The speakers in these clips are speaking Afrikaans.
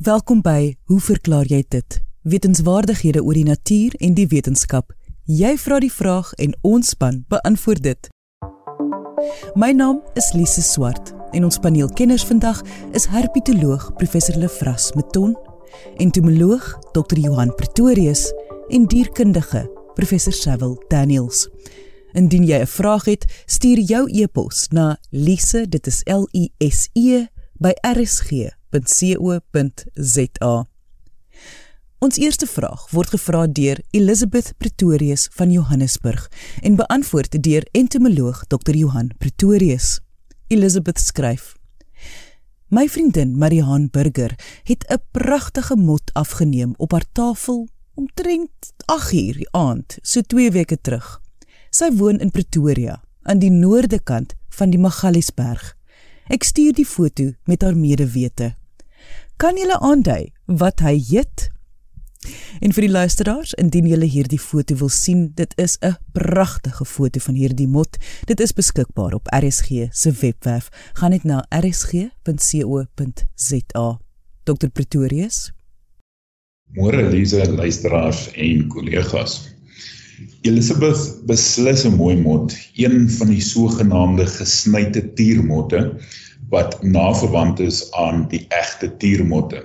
Welkom by Hoe verklaar jy dit? Wetenskapwaardighede oor die natuur en die wetenskap. Jy vra die vraag en ons span beantwoord dit. My naam is Lise Swart en ons paneelkenners vandag is herpetoloog professor Lefras Meton, entomoloog Dr Johan Pretorius en dierkundige professor Sewil Daniels. Indien jy 'n vraag het, stuur jou e-pos na lise dit is l i s e by rsg.co.za. Ons eerste vraag word gevra deur Elizabeth Pretorius van Johannesburg en beantwoord deur entomoloog Dr Johan Pretorius. Elizabeth skryf: My vriendin Marihan Burger het 'n pragtige mot afgeneem op haar tafel omtrent 8uur die aand, so 2 weke terug. Sy woon in Pretoria, aan die noorde kant van die Magaliesberg. Ek stuur die foto met haar medewete. Kan julle aandui wat hy eet? En vir die luisteraars, indien julle hierdie foto wil sien, dit is 'n pragtige foto van hierdie mot. Dit is beskikbaar op RSG se webwerf. Gaan net na rsg.co.za. Dr Pretorius. Môre Lise, luisteraars en kollegas. Elizabeth beslis 'n mooi mot, een van die sogenaamde gesnyde tiermotte wat naverwant is aan die egte tiermotte.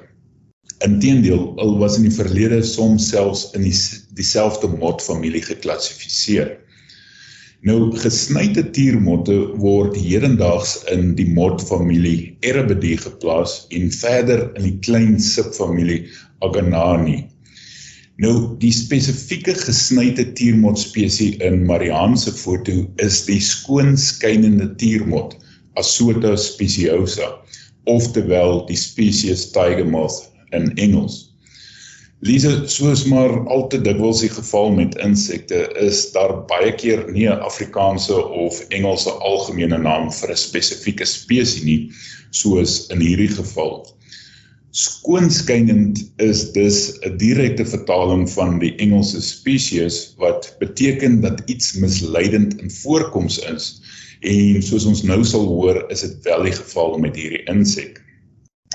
Inteendeel, al was in die verlede soms selfs in die dieselfde motfamilie geklassifiseer. Nou gesnyde tiermotte word hedendaags in die motfamilie Erebedidae geplaas en verder in die klein subfamilie Aganani Nou die spesifieke gesnyde tiermot spesies in Marianne se foto is die skoon skynende tiermot Asota speciosa oftewel die spesies tiger moth in Engels. Lise soos maar al te dikwels die geval met insekte is daar baie keer nie 'n Afrikaanse of Engelse algemene naam vir 'n spesifieke spesies nie soos in hierdie geval. Skoonskynend is dus 'n direkte vertaling van die Engelse species wat beteken dat iets misleidend in voorkoms is en soos ons nou sal hoor is dit wel die geval met hierdie insek.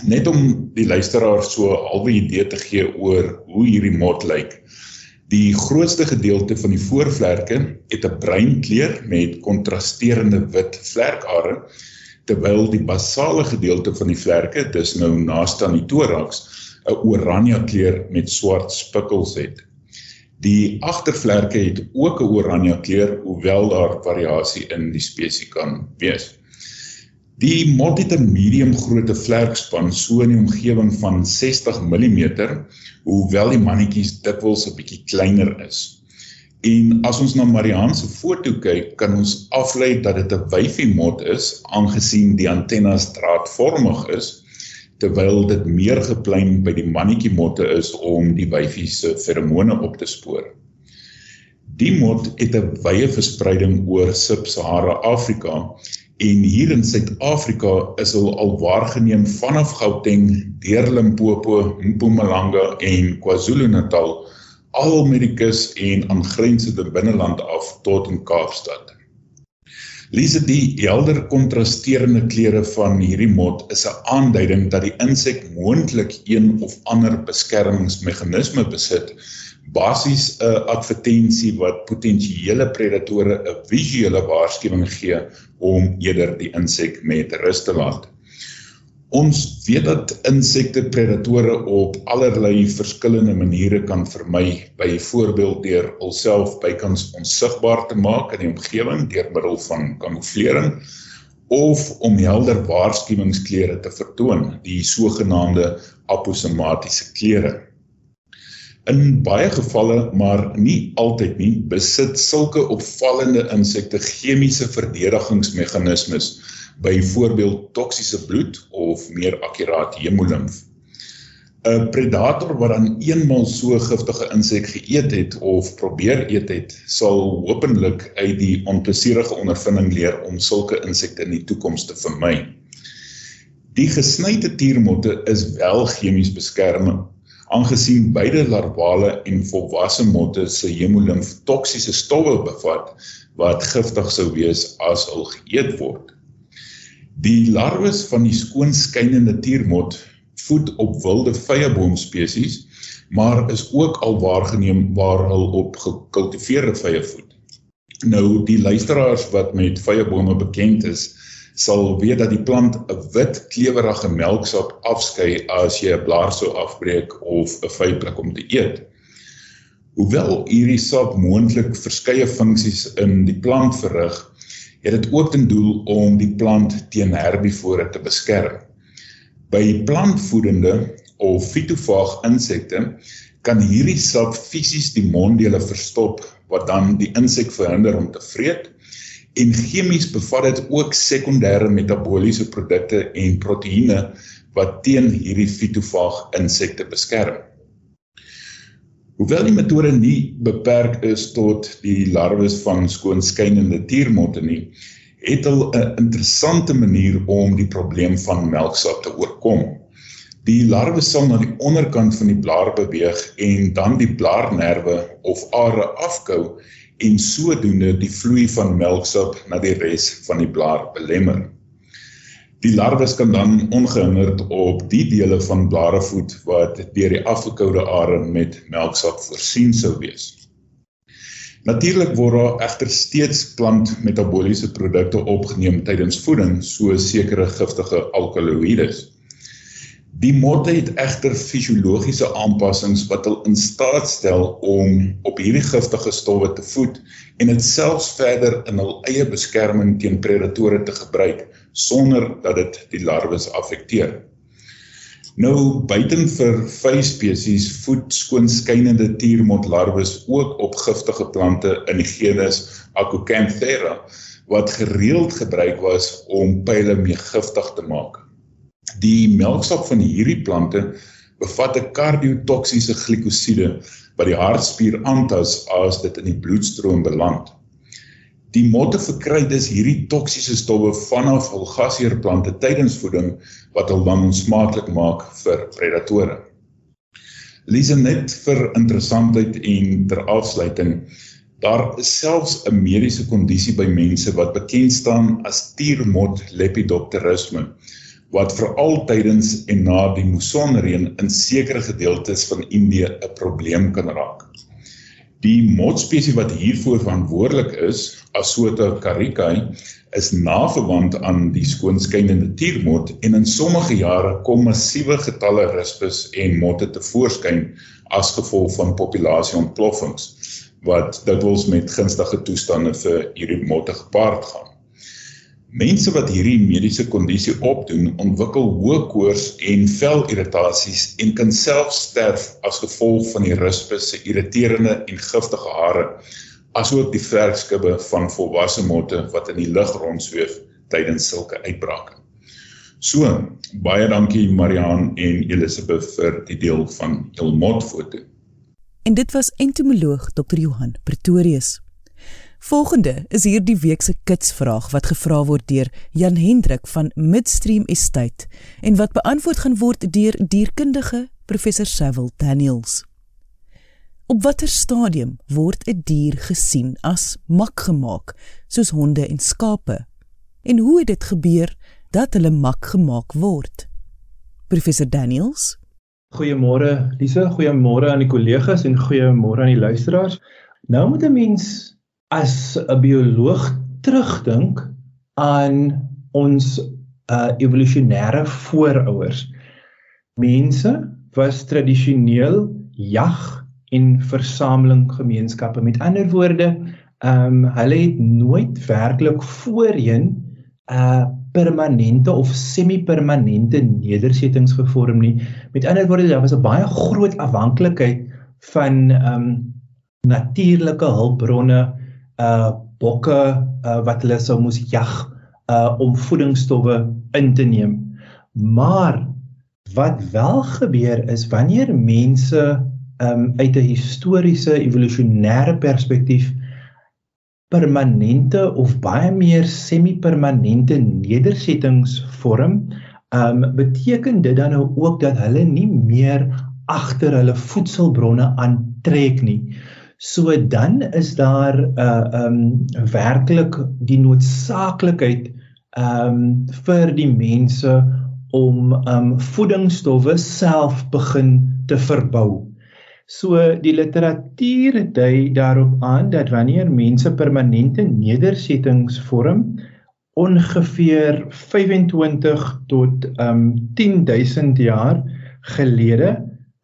Net om die luisteraar so 'n halwe idee te gee oor hoe hierdie mot lyk. Die grootste gedeelte van die voorvlerke het 'n bruin kleur met kontrasterende wit vlerkare terwyl die basale gedeelte van die vlerke, dis nou naaste aan die thorax, 'n oranje kleur met swart spikkels het. Die agtervlerke het ook 'n oranje kleur, hoewel daar variasie in die spesies kan wees. Die mot het 'n medium grootte vlerkspan so in die omgewing van 60 mm, hoewel die mannetjies dikwels 'n bietjie kleiner is. En as ons na Marianne se foto kyk, kan ons aflei dat dit 'n wyfie mot is, aangesien die antennes draadvormig is, terwyl dit meer geplein by die mannetjie motte is om die wyfie se feromone op te spoor. Die mot het 'n wye verspreiding oor Sub-Sahara Afrika en hier in Suid-Afrika is hulle al waargeneem vanaf Gauteng deur Limpopo, Mpumalanga en KwaZulu-Natal al met die kus en aangrensende binneland af tot in Kaapstad. Lees dit die helder kontrasterende kleure van hierdie mot is 'n aanduiding dat die insek moontlik een of ander beskermingsmeganisme besit, basies 'n advertensie wat potensiële predatore 'n visuele waarskuwing gee om eerder die insek met rus te laat. Ons weet dat insekte predatore op allerlei verskillende maniere kan vermy, byvoorbeeld deur hulself bykans onsigbaar te maak in die omgewing deur middel van kamouflering of om helder waarskuwingskleure te vertoon, die sogenaamde aposematiese kleure. In baie gevalle, maar nie altyd nie, besit sulke opvallende insekte chemiese verdedigingsmeganismes byvoorbeeld toksiese bloed of meer akkuraat hemolimf. 'n Predator wat dan eenmal so giftige insek geëet het of probeer eet het, sal hopelik uit die onplesierige ondervinding leer om sulke insekte in die toekoms te vermy. Die gesnyde tiermotte is wel chemies beskerming aangesien beide larvale en volwasse motte se hemolimf toksiese stowwe bevat wat giftig sou wees as hulle geëet word. Die larwes van die skoonskynende tiermot voed op wilde vyeboom spesies, maar is ook al waargeneem waar hulle op gekultiveerde vye voed. Nou die luisteraars wat met vyebome bekend is, sal weet dat die plant 'n wit klewerige melksap afskei as jy 'n blaar sou afbreek of 'n vypluk om te eet. Hoewel hierdie sap moontlik verskeie funksies in die plant verrig, het dit ook ten doel om die plant teen herbivore te beskerm. By plantvoedende of fitofaag insekte kan hierdie sap fisies die monddele verstop wat dan die insek verhinder om te vreet en chemies bevat dit ook sekondêre metabooliese produkte en proteïene wat teen hierdie fitofaag insekte beskerm. Hoewel die metode nie beperk is tot die larwes van skoonskynende tiermotte nie, het hulle 'n interessante manier om die probleem van melksap te oorkom. Die larwe sal na die onderkant van die blaar beweeg en dan die blaarnerwe of are afkou en sodoende die vloei van melksap na die res van die blaar belemmer. Die larwes kan dan ongehinderd op die dele van blare voed wat deur die afgekoude are met melksap voorsien sou wees. Natuurlik word daar egter steeds plantmetabooliese produkte opgeneem tydens voeding, soos sekere giftige alkaloïdes. Die motte het egter fisiologiese aanpassings wat hul in staat stel om op hierdie giftige stowwe te voed en dit selfs verder in hul eie beskerming teen predatore te gebruik sonder dat dit die larwes affekteer. Nou buiten vir vyf spesies voed skoonskynende tiermotlarwes ook op giftige plante in die genus Acocanthera wat gereeld gebruik was om pile mee giftig te maak. Die melksap van hierdie plante bevat 'n kardiotoksiese glikosiede wat die hartspier aantas as dit in die bloedstroom beland. Die motte verkry dus hierdie toksiese stowwe vanaf hul gasheerplante tydens voeding wat hulle dan onsmaaklik maak vir predatore. Lise net vir interessantheid en ter afsluiting Daar is selfs 'n mediese kondisie by mense wat bekend staan as tiermot lepidopterisme wat veral tydens en na die musonreën in sekere gedeeltes van Indië 'n probleem kan raak. Die motspesie wat hiervoor verantwoordelik is, Asota caricae, is naverwant aan die skoonskynende tiermot en in sommige jare kom massiewe getalle rispus en motte te voorskyn as gevolg van populasie-ontploffings wat dikwels met gunstige toestande vir hierdie motte gepaard gaan. Mense wat hierdie mediese kondisie opdoen, ontwikkel hoë koors en velirritasies en kan self sterf as gevolg van die rispus se irriterende en giftige hare, asook die vlerkskubbe van volwasse motte wat in die lug rondsweef tydens sulke uitbrake. So, baie dankie Mariaan en Elisabeth vir die deel van hul motfoto. En dit was entomoloog Dr. Johan Pretorius. Volgende is hierdie week se kitsvraag wat gevra word deur Jan Hendrik van Midstream Estate en wat beantwoord gaan word deur dierkundige professor Sewil Daniels. Op watter stadium word 'n die dier gesien as mak gemaak soos honde en skape? En hoe het dit gebeur dat hulle mak gemaak word? Professor Daniels Goeiemôre Lise, goeiemôre aan die kollegas en goeiemôre aan die luisteraars. Nou moet 'n mens as 'n bioloog terugdink aan ons uh evolusionêre voorouers. Mense was tradisioneel jag en versameling gemeenskappe. Met ander woorde, ehm um, hulle het nooit werklik voorheen 'n uh, permanente of semi-permanente nedersettings gevorm nie. Met ander woorde, daar was 'n baie groot afhanklikheid van ehm um, natuurlike hulpbronne uh bokke uh, wat hulle sou moes jag uh om voedingsstowwe in te neem. Maar wat wel gebeur is wanneer mense um uit 'n historiese evolusionêre perspektief permanente of baie meer semi-permanente nedersettings vorm, um beteken dit dan nou ook dat hulle nie meer agter hulle voedselbronne aantrek nie. So dan is daar 'n uh, um, werklik die noodsaaklikheid um, vir die mense om um voedingsstowwe self begin te verbou. So die literatuur dui daarop aan dat wanneer mense permanente nedersettings vorm, ongeveer 25 tot um 10000 jaar gelede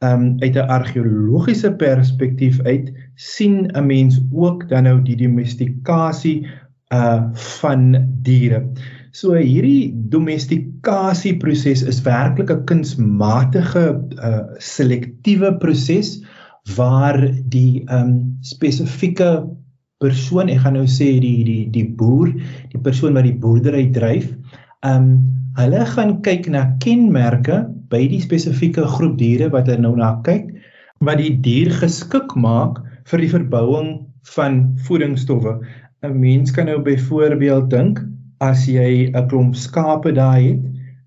um uit 'n argeologiese perspektief uit sien 'n mens ook dan nou die domestikasie uh van diere. So hierdie domestikasie proses is werklik 'n kunsmatige uh selektiewe proses waar die um spesifieke persoon, ek gaan nou sê die die die boer, die persoon wat die boerdery dryf, um hulle gaan kyk na kenmerke by die spesifieke groep diere wat hulle nou na kyk wat die dier geskik maak vir die verbouing van voedingsstowwe. 'n Mens kan nou byvoorbeeld dink as jy 'n klomp skape daar het,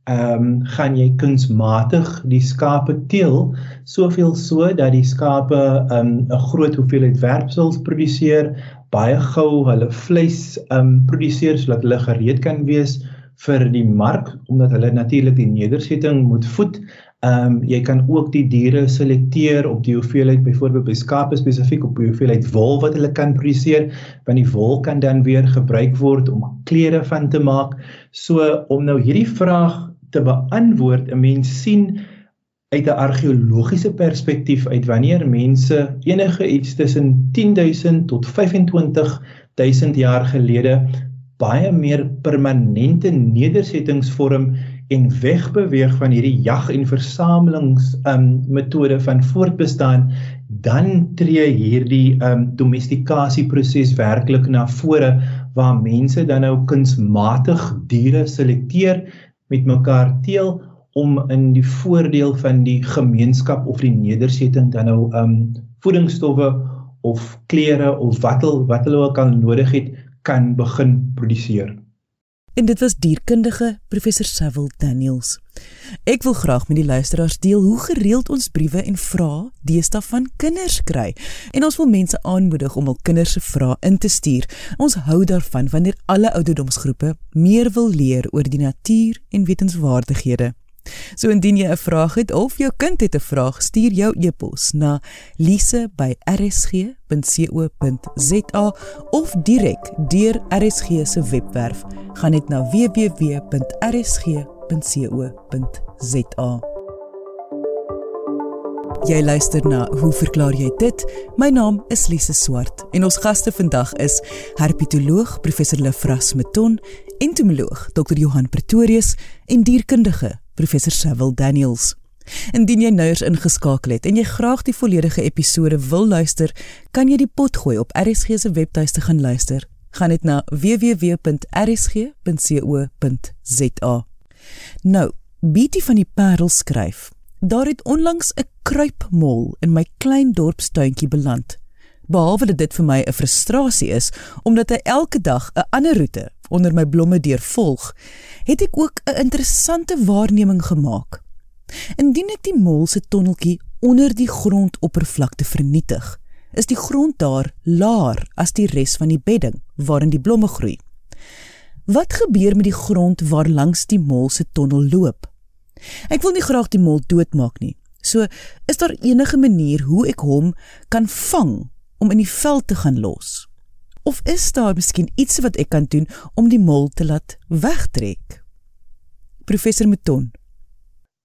ehm um, gaan jy kunsmatig die skape teel soveel so dat die skape 'n um, groot hoeveelheid werpsels produseer, baie gou hulle vleis ehm um, produseer sodat hulle gereed kan wees vir die mark omdat hulle natuurlik die nedersetting moet voed. Ehm um, jy kan ook die diere selekteer op die hoeveelheid byvoorbeeld by skape spesifiek op die hoeveelheid wol wat hulle kan produseer, want die wol kan dan weer gebruik word om klere van te maak. So om nou hierdie vraag te beantwoord, 'n mens sien uit 'n argeologiese perspektief uit wanneer mense enige iets tussen 10000 tot 25000 jaar gelede baie meer permanente nedersettings vorm en wegbeweeg van hierdie jag en versamelings um metode van voortbestaan dan tree hierdie um domestikasie proses werklik na vore waar mense dan nou kunsmatig diere selekteer met mekaar teel om in die voordeel van die gemeenskap of die nedersetting dan nou um voedingsstowwe of klere of wat hulle wat hulle ook al nodig het kan begin produseer. En dit was dierkundige professor Sewil Daniels. Ek wil graag met die luisteraars deel hoe gereeld ons briewe en vrae deesdae van kinders kry. En ons wil mense aanmoedig om hul kinders se vrae in te stuur. Ons hou daarvan wanneer alle ouderdomsgroepe meer wil leer oor die natuur en wetenskapwaardighede. So indien jy 'n vraag het of jou kind het 'n vraag, stuur jou e-pos na lise@rsg.co.za of direk deur RSG se webwerf. Gaan net na www.rsg.co.za. Jy luister na Hoe verklaar jy dit? My naam is Lise Swart en ons gaste vandag is herpetoloog professor Lefras Meton, entomoloog Dr Johan Pretorius en dierkundige professor Sewil Daniels. Indien jy nouers ingeskakel het en jy graag die volledige episode wil luister, kan jy die pot gooi op RSG se webtuiste gaan luister. Gaan net na www.rsg.co.za. Nou, Betty van die Parel skryf: Daar het onlangs 'n kruipmol in my klein dorpstuintjie beland. Behalwe dat dit vir my 'n frustrasie is omdat hy elke dag 'n ander roete onder my blomme deurvolg, het ek ook 'n interessante waarneming gemaak. Indien ek die mol se tonneltjie onder die grondoppervlakte vernietig, is die grond daar laer as die res van die bedding waarin die blomme groei. Wat gebeur met die grond waar langs die mol se tonnel loop? Ek wil nie graag die mol doodmaak nie. So, is daar enige manier hoe ek hom kan vang om in die veld te gaan los? Of is daar miskien iets wat ek kan doen om die mol te laat wegtrek? Professor Meton.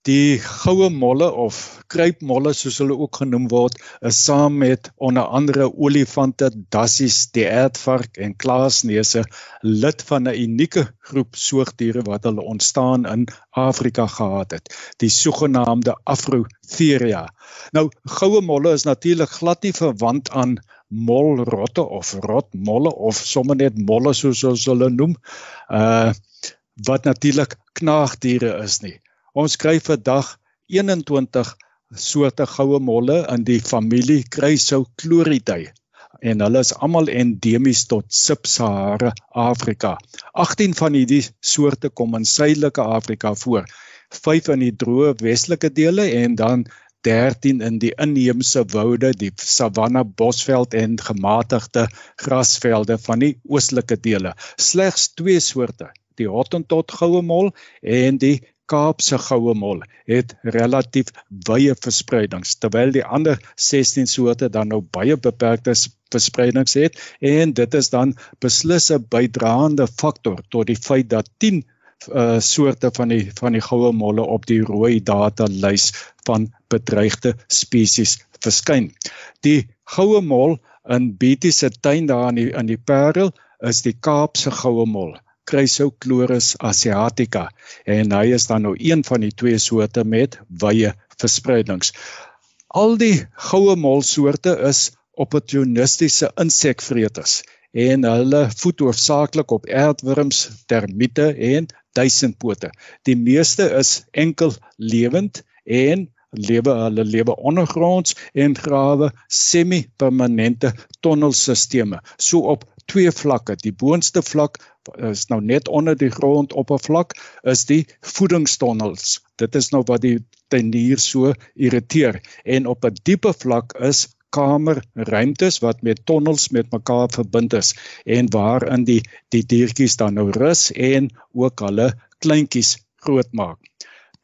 Die goue molle of kruipmolle soos hulle ook genoem word, is saam met onder andere olifante, dassies, die aardvark en klaasneuse lid van 'n unieke groep soogdiere wat hulle ontstaan in Afrika gehad het, die sogenaamde Afrotheria. Nou goue molle is natuurlik glad nie verwant aan molrotte of rotmolle of sommer net molle soos ons hulle noem uh wat natuurlik knaagdiere is nie. Ons kry vandag 21 soorte goue molle in die familie Chrysochloridae en hulle is almal endemies tot Sub-Sahara Afrika. 18 van hierdie soorte kom in suidelike Afrika voor. 5 in die droë westelike dele en dan 13 in die inheemse woude, die savanna bosveld en gematigde grasvelde van die oostelike dele. Slegs twee soorte, die Hottentot goue mol en die Kaapse goue mol het relatief wye verspreidings terwyl die ander 16 soorte dan nou baie beperkte verspreidings het en dit is dan beslis 'n bydraende faktor tot die feit dat 10 uh soorte van die van die goue molle op die rooi data lys van bedreigde spesies verskyn. Die goue mol in Betty se tuin daar in die in die Parel is die Kaapse goue mol. Chrysochloris asiatica en hy is dan nou een van die twee soorte met wye verspreidings. Al die goue molsoorte is opportunistiese insekvreters en hulle voed hoofsaaklik op aardwurms, termiete en duisendpote. Die meeste is enkel lewend en lewe hulle lewe ondergronds en grawe semi-permanente tonnelstelsels. So op twee vlakke. Die boonste vlak is nou net onder die grondoppervlak is die voedingstonnels. Dit is nou wat die tuinier so irriteer en op 'n diepe vlak is kamerruimtes wat met tonnels met mekaar verbind is en waarin die die diertjies dan nou rus en ook hulle kleintjies grootmaak.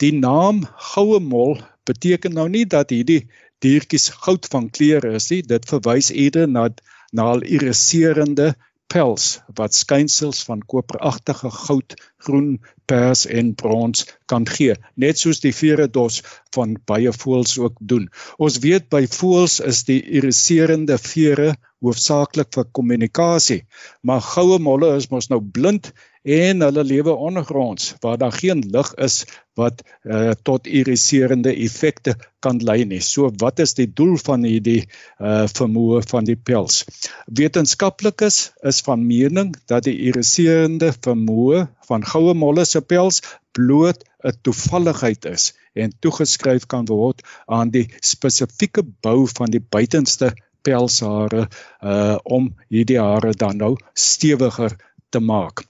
Die naam goue mol beteken nou nie dat hierdie diertjies goud van kleure is nie. Dit verwys eerder na na al iriserende pels wat skynsels van koperagtige goud, groen, pers en brons kan gee, net soos die veredos van baie voëls ook doen. Ons weet by voëls is die iriserende vere hoofsaaklik vir kommunikasie, maar goue molle is mos nou blind en hulle lewe ondergronds waar daar geen lig is wat uh, tot iriserende effekte kan lei nie. So wat is die doel van hierdie uh, vermoë van die pels? Wetenskaplikes is van mening dat die iriserende vermoë van goue molle se pels bloot 'n toevalligheid is en toegeskryf kan word aan die spesifieke bou van die buitenste pelshare uh om hierdie hare dan nou stewiger te maak.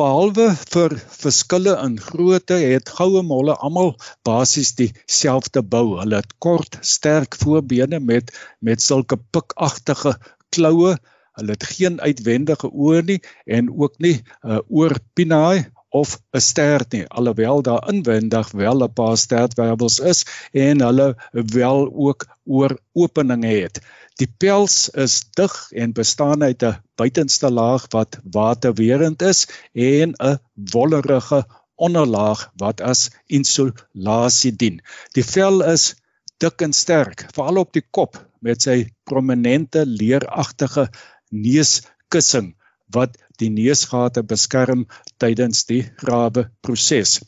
Behalwe vir verskille in grootte het goue molle almal basies dieselfde bou. Hulle het kort, sterk voorbene met met sulke pikagtige kloue. Hulle het geen uitwendige oë nie en ook nie 'n uh, oorpinaai of 'n stert nie alhoewel daar inwendig wel 'n paar stertwervels is en hulle wel ook oor openinge het. Die pels is dig en bestaan uit 'n buitenste laag wat waterwerend is en 'n wollerige onderlaag wat as insulasie dien. Die vel is dik en sterk, veral op die kop met sy prominente leeragtige neuskussing wat die neusgate beskerm tydens die grawe proses.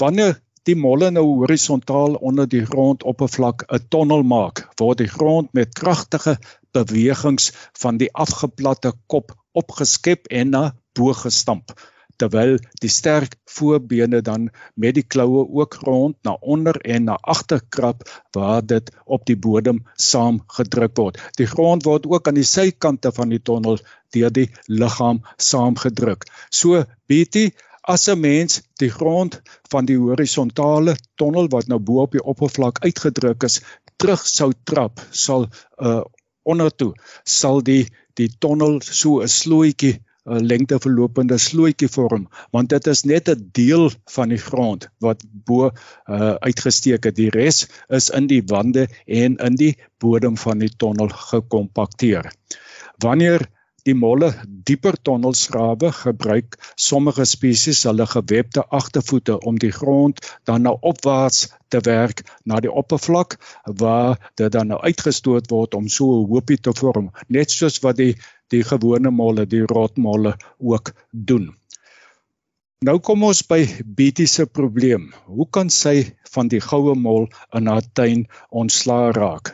Wanneer die molle nou horisontaal onder die grondoppervlak 'n tonnel maak, word die grond met kragtige bewegings van die afgeplatte kop opgeskep en na bo gestamp terwyl die sterk voorbene dan met die kloue ook rond na onder en na agter krap waar dit op die bodem saamgedruk word. Die grond word ook aan die sykante van die tonnel deur die liggaam saamgedruk. So BT as 'n mens die grond van die horisontale tonnel wat nou bo op die oppervlak uitgedruk is terug sou trap sal uh ondertoe sal die die tonnel so 'n slooitjie 'n lengteverlopende slooitjie vorm want dit is net 'n deel van die grond wat bo uh uitgesteek het. Die res is in die wande en in die bodem van die tonnel gekompakteer. Wanneer die molle dieper tonnels grawe gebruik sommige spesies hulle gewebde agtervoete om die grond dan nou opwaarts te werk na die oppervlak waar dit dan nou uitgestoot word om so 'n hoopie te vorm net soos wat die die gewone molle die rotmolle ook doen Nou kom ons by Betty se probleem. Hoe kan sy van die goue mol in haar tuin ontslaa raak?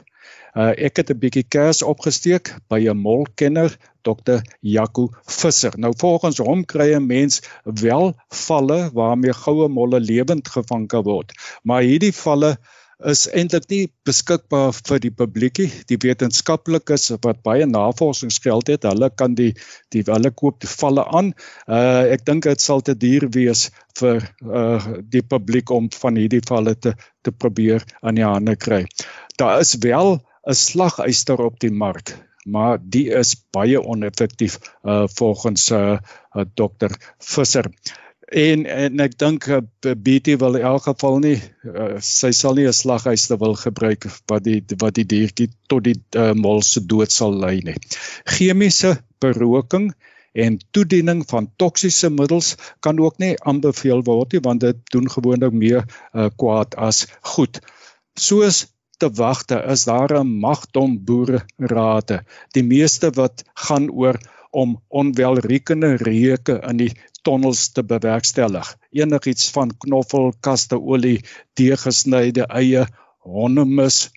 Uh, ek het 'n bietjie kers opgesteek by 'n molkenner, Dr. Jaco Visser. Nou volgens hom kry 'n mens wel valle waarmee goue molle lewend gevang kan word. Maar hierdie valle is eintlik nie beskikbaar vir die publiekie. Die wetenskaplikes wat baie navorsingsgeld het, hulle kan die die hulle koop die valle aan. Uh ek dink dit sal te duur wees vir uh die publiek om van hierdie valle te te probeer aan die hande kry. Daar is wel 'n slaguister op die mark, maar die is baie oneffektief uh volgens uh, uh dokter Visser. En en ek dink uh, BT wil in elk geval nie uh, sy sal nie 'n slaghuis wil gebruik wat die wat die diertjie tot die uh, mol se dood sal lei nie. Chemiese beroking en toediening van toksiese middels kan ook nie aanbeveel word nie want dit doen gewoonlik meer uh, kwaad as goed. Soos te wagte is daar 'n magdom boererate. Die meeste wat gaan oor om onwelriekende reuke in die tonnels te bewerkstellig. Enigiets van knoffel, kasteolie, deurgesnyde eie, hondemis,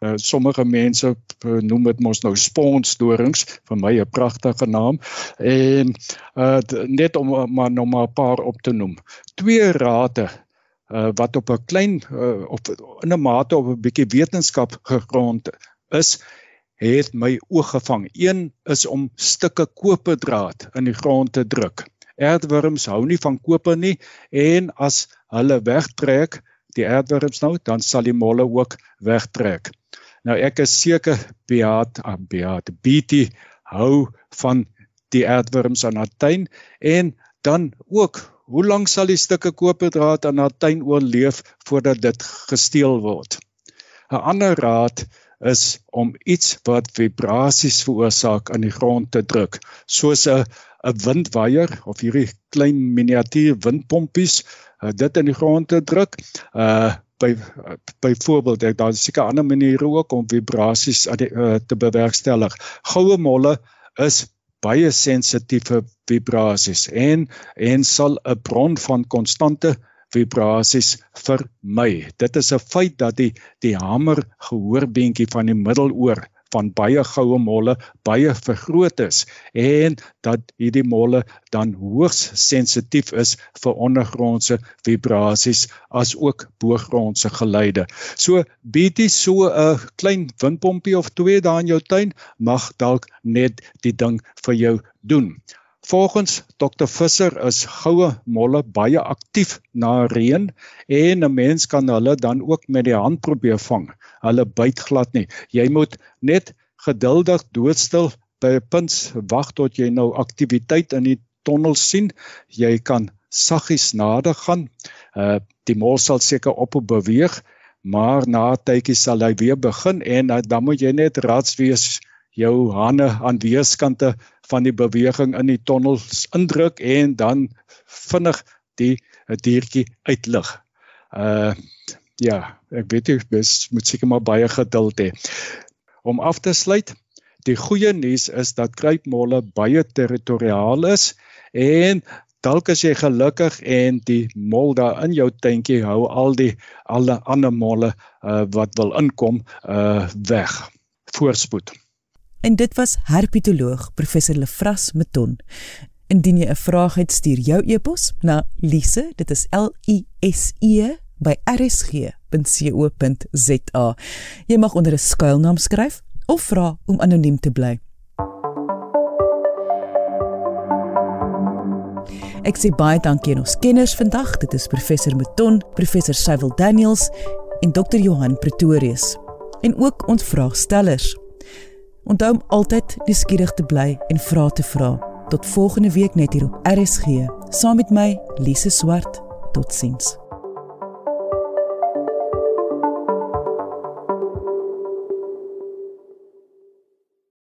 Uh, sommige mense uh, noem dit mos nou sponsdorings vir my 'n pragtige naam en uh, net om maar nog maar 'n paar op te noem. Twee rate uh, wat op 'n klein uh, op in 'n mate op 'n bietjie wetenskap gegrond is het my oog gevang. Een is om stukke koperdraad in die grond te druk. Aardwurms hou nie van koper nie en as hulle wegtrek die aardwurms nou dan sal die molle ook wegtrek. Nou ek is seker Beat ah, Beat BT hou van die aardwurms aan haar tuin en dan ook hoe lank sal die stukke koperdraad aan haar tuin oorleef voordat dit gesteel word. 'n Ander raad is om iets wat vibrasies veroorsaak aan die grond te druk, soos 'n 'n windwaier of hierdie klein miniatuur windpompies, uh, dit in die grond te druk. Uh by byvoorbeeld daar is seker ander maniere ook om vibrasies uh, te bewerkstellig. Goue molle is baie sensitiewe vibrasies en en sal 'n bron van konstante vibrasies vermy. Dit is 'n feit dat die die hamer gehoorbeentjie van die middeloor van baie goue molle baie vergroot is en dat hierdie molle dan hoogs sensitief is vir ondergrondse vibrasies as ook boogrondse geluide. So BT so 'n klein windpompie of twee daar in jou tuin mag dalk net die ding vir jou doen. Volgens Dr Visser is goue molle baie aktief na reën en 'n mens kan hulle dan ook met die hand probeer vang. Hulle byt glad nie. Jy moet net geduldig doodstil by 'n punt wag tot jy nou aktiwiteit in die tonnel sien. Jy kan saggies nader gaan. Uh die mol sal seker op beweeg, maar na 'n tydjie sal hy weer begin en uh, dan moet jy net rats wees jou hande aan weerskante van die beweging in die tonnels indruk en dan vinnig die diertjie uitlig. Uh ja, ek weet jy moet seker maar baie geduld hê. Om af te sluit, die goeie nuus is dat kruipmolle baie territoriaal is en dalk as jy gelukkig en die mol daar in jou tuintjie hou al die alle ander molle uh, wat wil inkom uh weg. Voorspoed. En dit was herpetoloog professor Lefras Meton. Indien jy 'n vraag het, stuur jou e-pos na lise, dit is L I S E by rsg.co.za. Jy mag onder 'n skuilnaam skryf of vra om anoniem te bly. Ek sê baie dankie aan ons kenners vandag. Dit is professor Meton, professor Cyril Daniels en dokter Johan Pretorius. En ook ons vraagstellers. Onthou om altyd nuuskierig te bly en vra te vra. Tot volgende week net hier op RSG, saam met my Lise Swart. Totsiens.